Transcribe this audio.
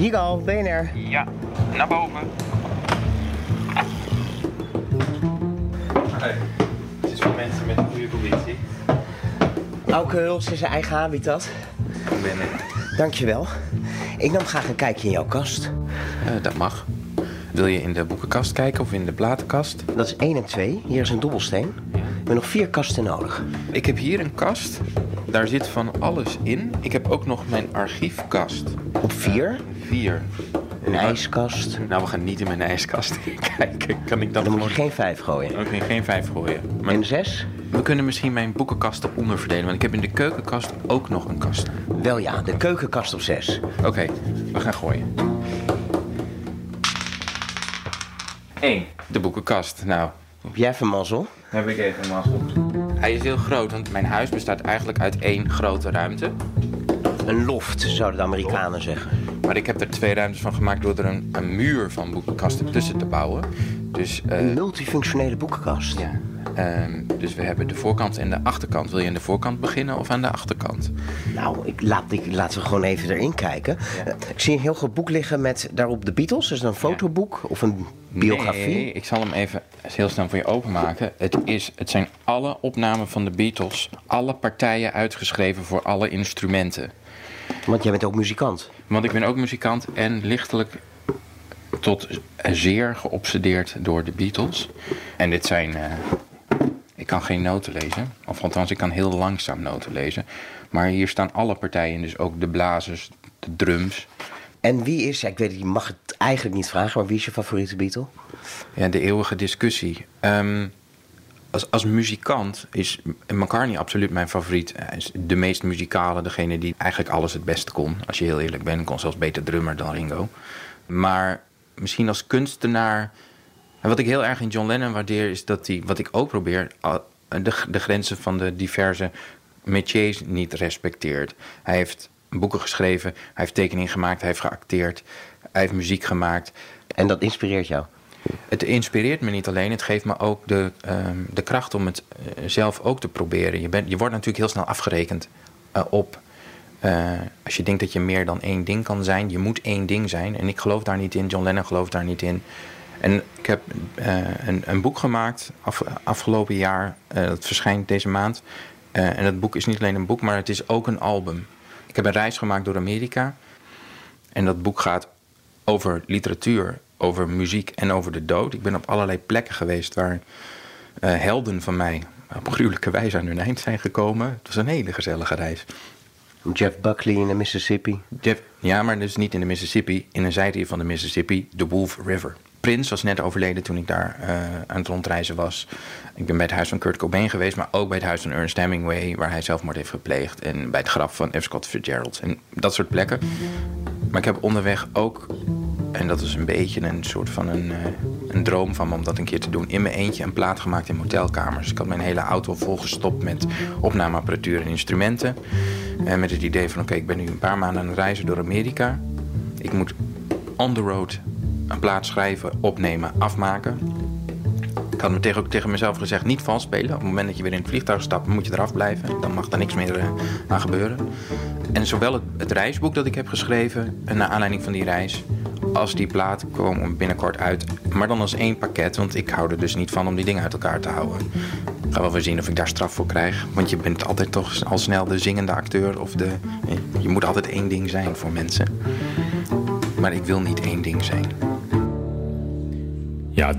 Hier al, BNR. Ja, naar boven. Hey, het is voor mensen met een goede conditie. Auke Huls in zijn eigen habitat. Ik ben het. Dankjewel. Ik nam graag een kijkje in jouw kast. Eh, dat mag. Wil je in de boekenkast kijken of in de platenkast? Dat is 1 en 2. Hier is een dobbelsteen. We hebben nog vier kasten nodig. Ik heb hier een kast. Daar zit van alles in. Ik heb ook nog mijn archiefkast. Op 4. Vier. Een ijskast. Nou, we gaan niet in mijn ijskast kijken. Kan ik dan, Dan moet je gewoon... geen 5 gooien. Oké, geen vijf gooien. Maar En 6? we kunnen misschien mijn boekenkasten onderverdelen. Want ik heb in de keukenkast ook nog een kast. Wel ja, de keukenkast op 6. Oké, we gaan gooien. 1. De boekenkast. Nou, Heb jij even mazzel? heb ik even mazzel. Hij is heel groot, want mijn huis bestaat eigenlijk uit één grote ruimte. Een loft, zouden de Amerikanen zeggen. Maar ik heb er twee ruimtes van gemaakt door er een, een muur van boekenkasten tussen te bouwen. Dus, eh, Een multifunctionele boekenkast. ja. Ehm, dus we hebben de voorkant en de achterkant. Wil je aan de voorkant beginnen of aan de achterkant? Nou, ik laat, ik, laten we gewoon even erin kijken. Eh, Ik zie een heel groot boek liggen met daarop de Beatles. Is het een fotoboek of een biografie? Nee, ik zal hem even heel snel voor je openmaken. Het, is, het zijn alle opnamen van de Beatles. Alle partijen uitgeschreven voor alle instrumenten. Want jij bent ook muzikant. Want ik ben ook muzikant en lichtelijk tot zeer geobsedeerd door de Beatles. En dit zijn. eh, kan geen noten lezen. Of althans, ik kan heel langzaam noten lezen. Maar hier staan alle partijen. Dus ook de blazers, de drums. En wie is, ik weet, je mag het eigenlijk niet vragen, maar wie is je favoriete Beatle? Ja, de eeuwige discussie. Ehm, als, als muzikant is McCartney absoluut mijn favoriet. Hij is de meest muzikale, degene die eigenlijk alles het beste kon. Als je heel eerlijk bent, kon zelfs beter drummer dan Ringo. Maar misschien als kunstenaar... En wat ik heel erg in John Lennon waardeer, is dat hij, wat ik ook probeer, de grenzen van de diverse métiers niet respecteert. Hij heeft boeken geschreven, hij heeft tekeningen gemaakt, hij heeft geacteerd, hij heeft muziek gemaakt. En dat inspireert jou. Het inspireert me niet alleen, het geeft me ook de, ehm, de kracht om het eh, zelf ook te proberen. Je, bent, je wordt natuurlijk heel snel afgerekend eh, op. eh, als je denkt dat je meer dan één ding kan zijn, je moet één ding zijn. En ik geloof daar niet in, John Lennon gelooft daar niet in. En ik heb eh, een, een boek gemaakt af, afgelopen jaar, eh, dat verschijnt deze maand. Eh, en dat boek is niet alleen een boek, maar het is ook een album. Ik heb een reis gemaakt door Amerika. En dat boek gaat over literatuur, over muziek en over de dood. Ik ben op allerlei plekken geweest waar helden van mij op gruwelijke wijze aan hun eind zijn gekomen. Het was een hele gezellige reis. Jeff Buckley in de Mississippi. Jeff, ja, maar dus niet in de Mississippi, in een zijde van de Mississippi, de Wolf River. Prince was net overleden toen ik daar eh, aan het rondreizen was. Ik ben bij het huis van Kurt Cobain geweest, maar ook bij het huis van Ernest Hemingway, waar hij zelfmoord heeft gepleegd. En bij het graf van F. Scott Fitzgerald. En dat soort plekken. Maar ik heb onderweg ook, en dat is een beetje een soort van een, eh, een droom van me om dat een keer te doen, in mijn eentje een plaat gemaakt in motelkamers. Ik had mijn hele auto volgestopt met opnameapparatuur en instrumenten. En met het idee van, oké, ik ben nu een paar maanden aan het reizen door Amerika. Ik moet on the road een plaat schrijven, opnemen, afmaken. Ik had me tegen, ook tegen mezelf gezegd, niet vals spelen. Op het moment dat je weer in het vliegtuig stapt, moet je eraf blijven. Dan mag er niks meer eh, aan gebeuren. En zowel het, reisboek dat ik heb geschreven, en naar aanleiding van die reis... als die plaat komen binnenkort uit. Maar dan als één pakket, want ik hou er dus niet van om die dingen uit elkaar te houden. Ik ga wel weer zien of ik daar straf voor krijg. Want je bent altijd toch al snel de zingende acteur. Of de, je moet altijd één ding zijn voor mensen. Maar ik wil niet één ding zijn. Ja, het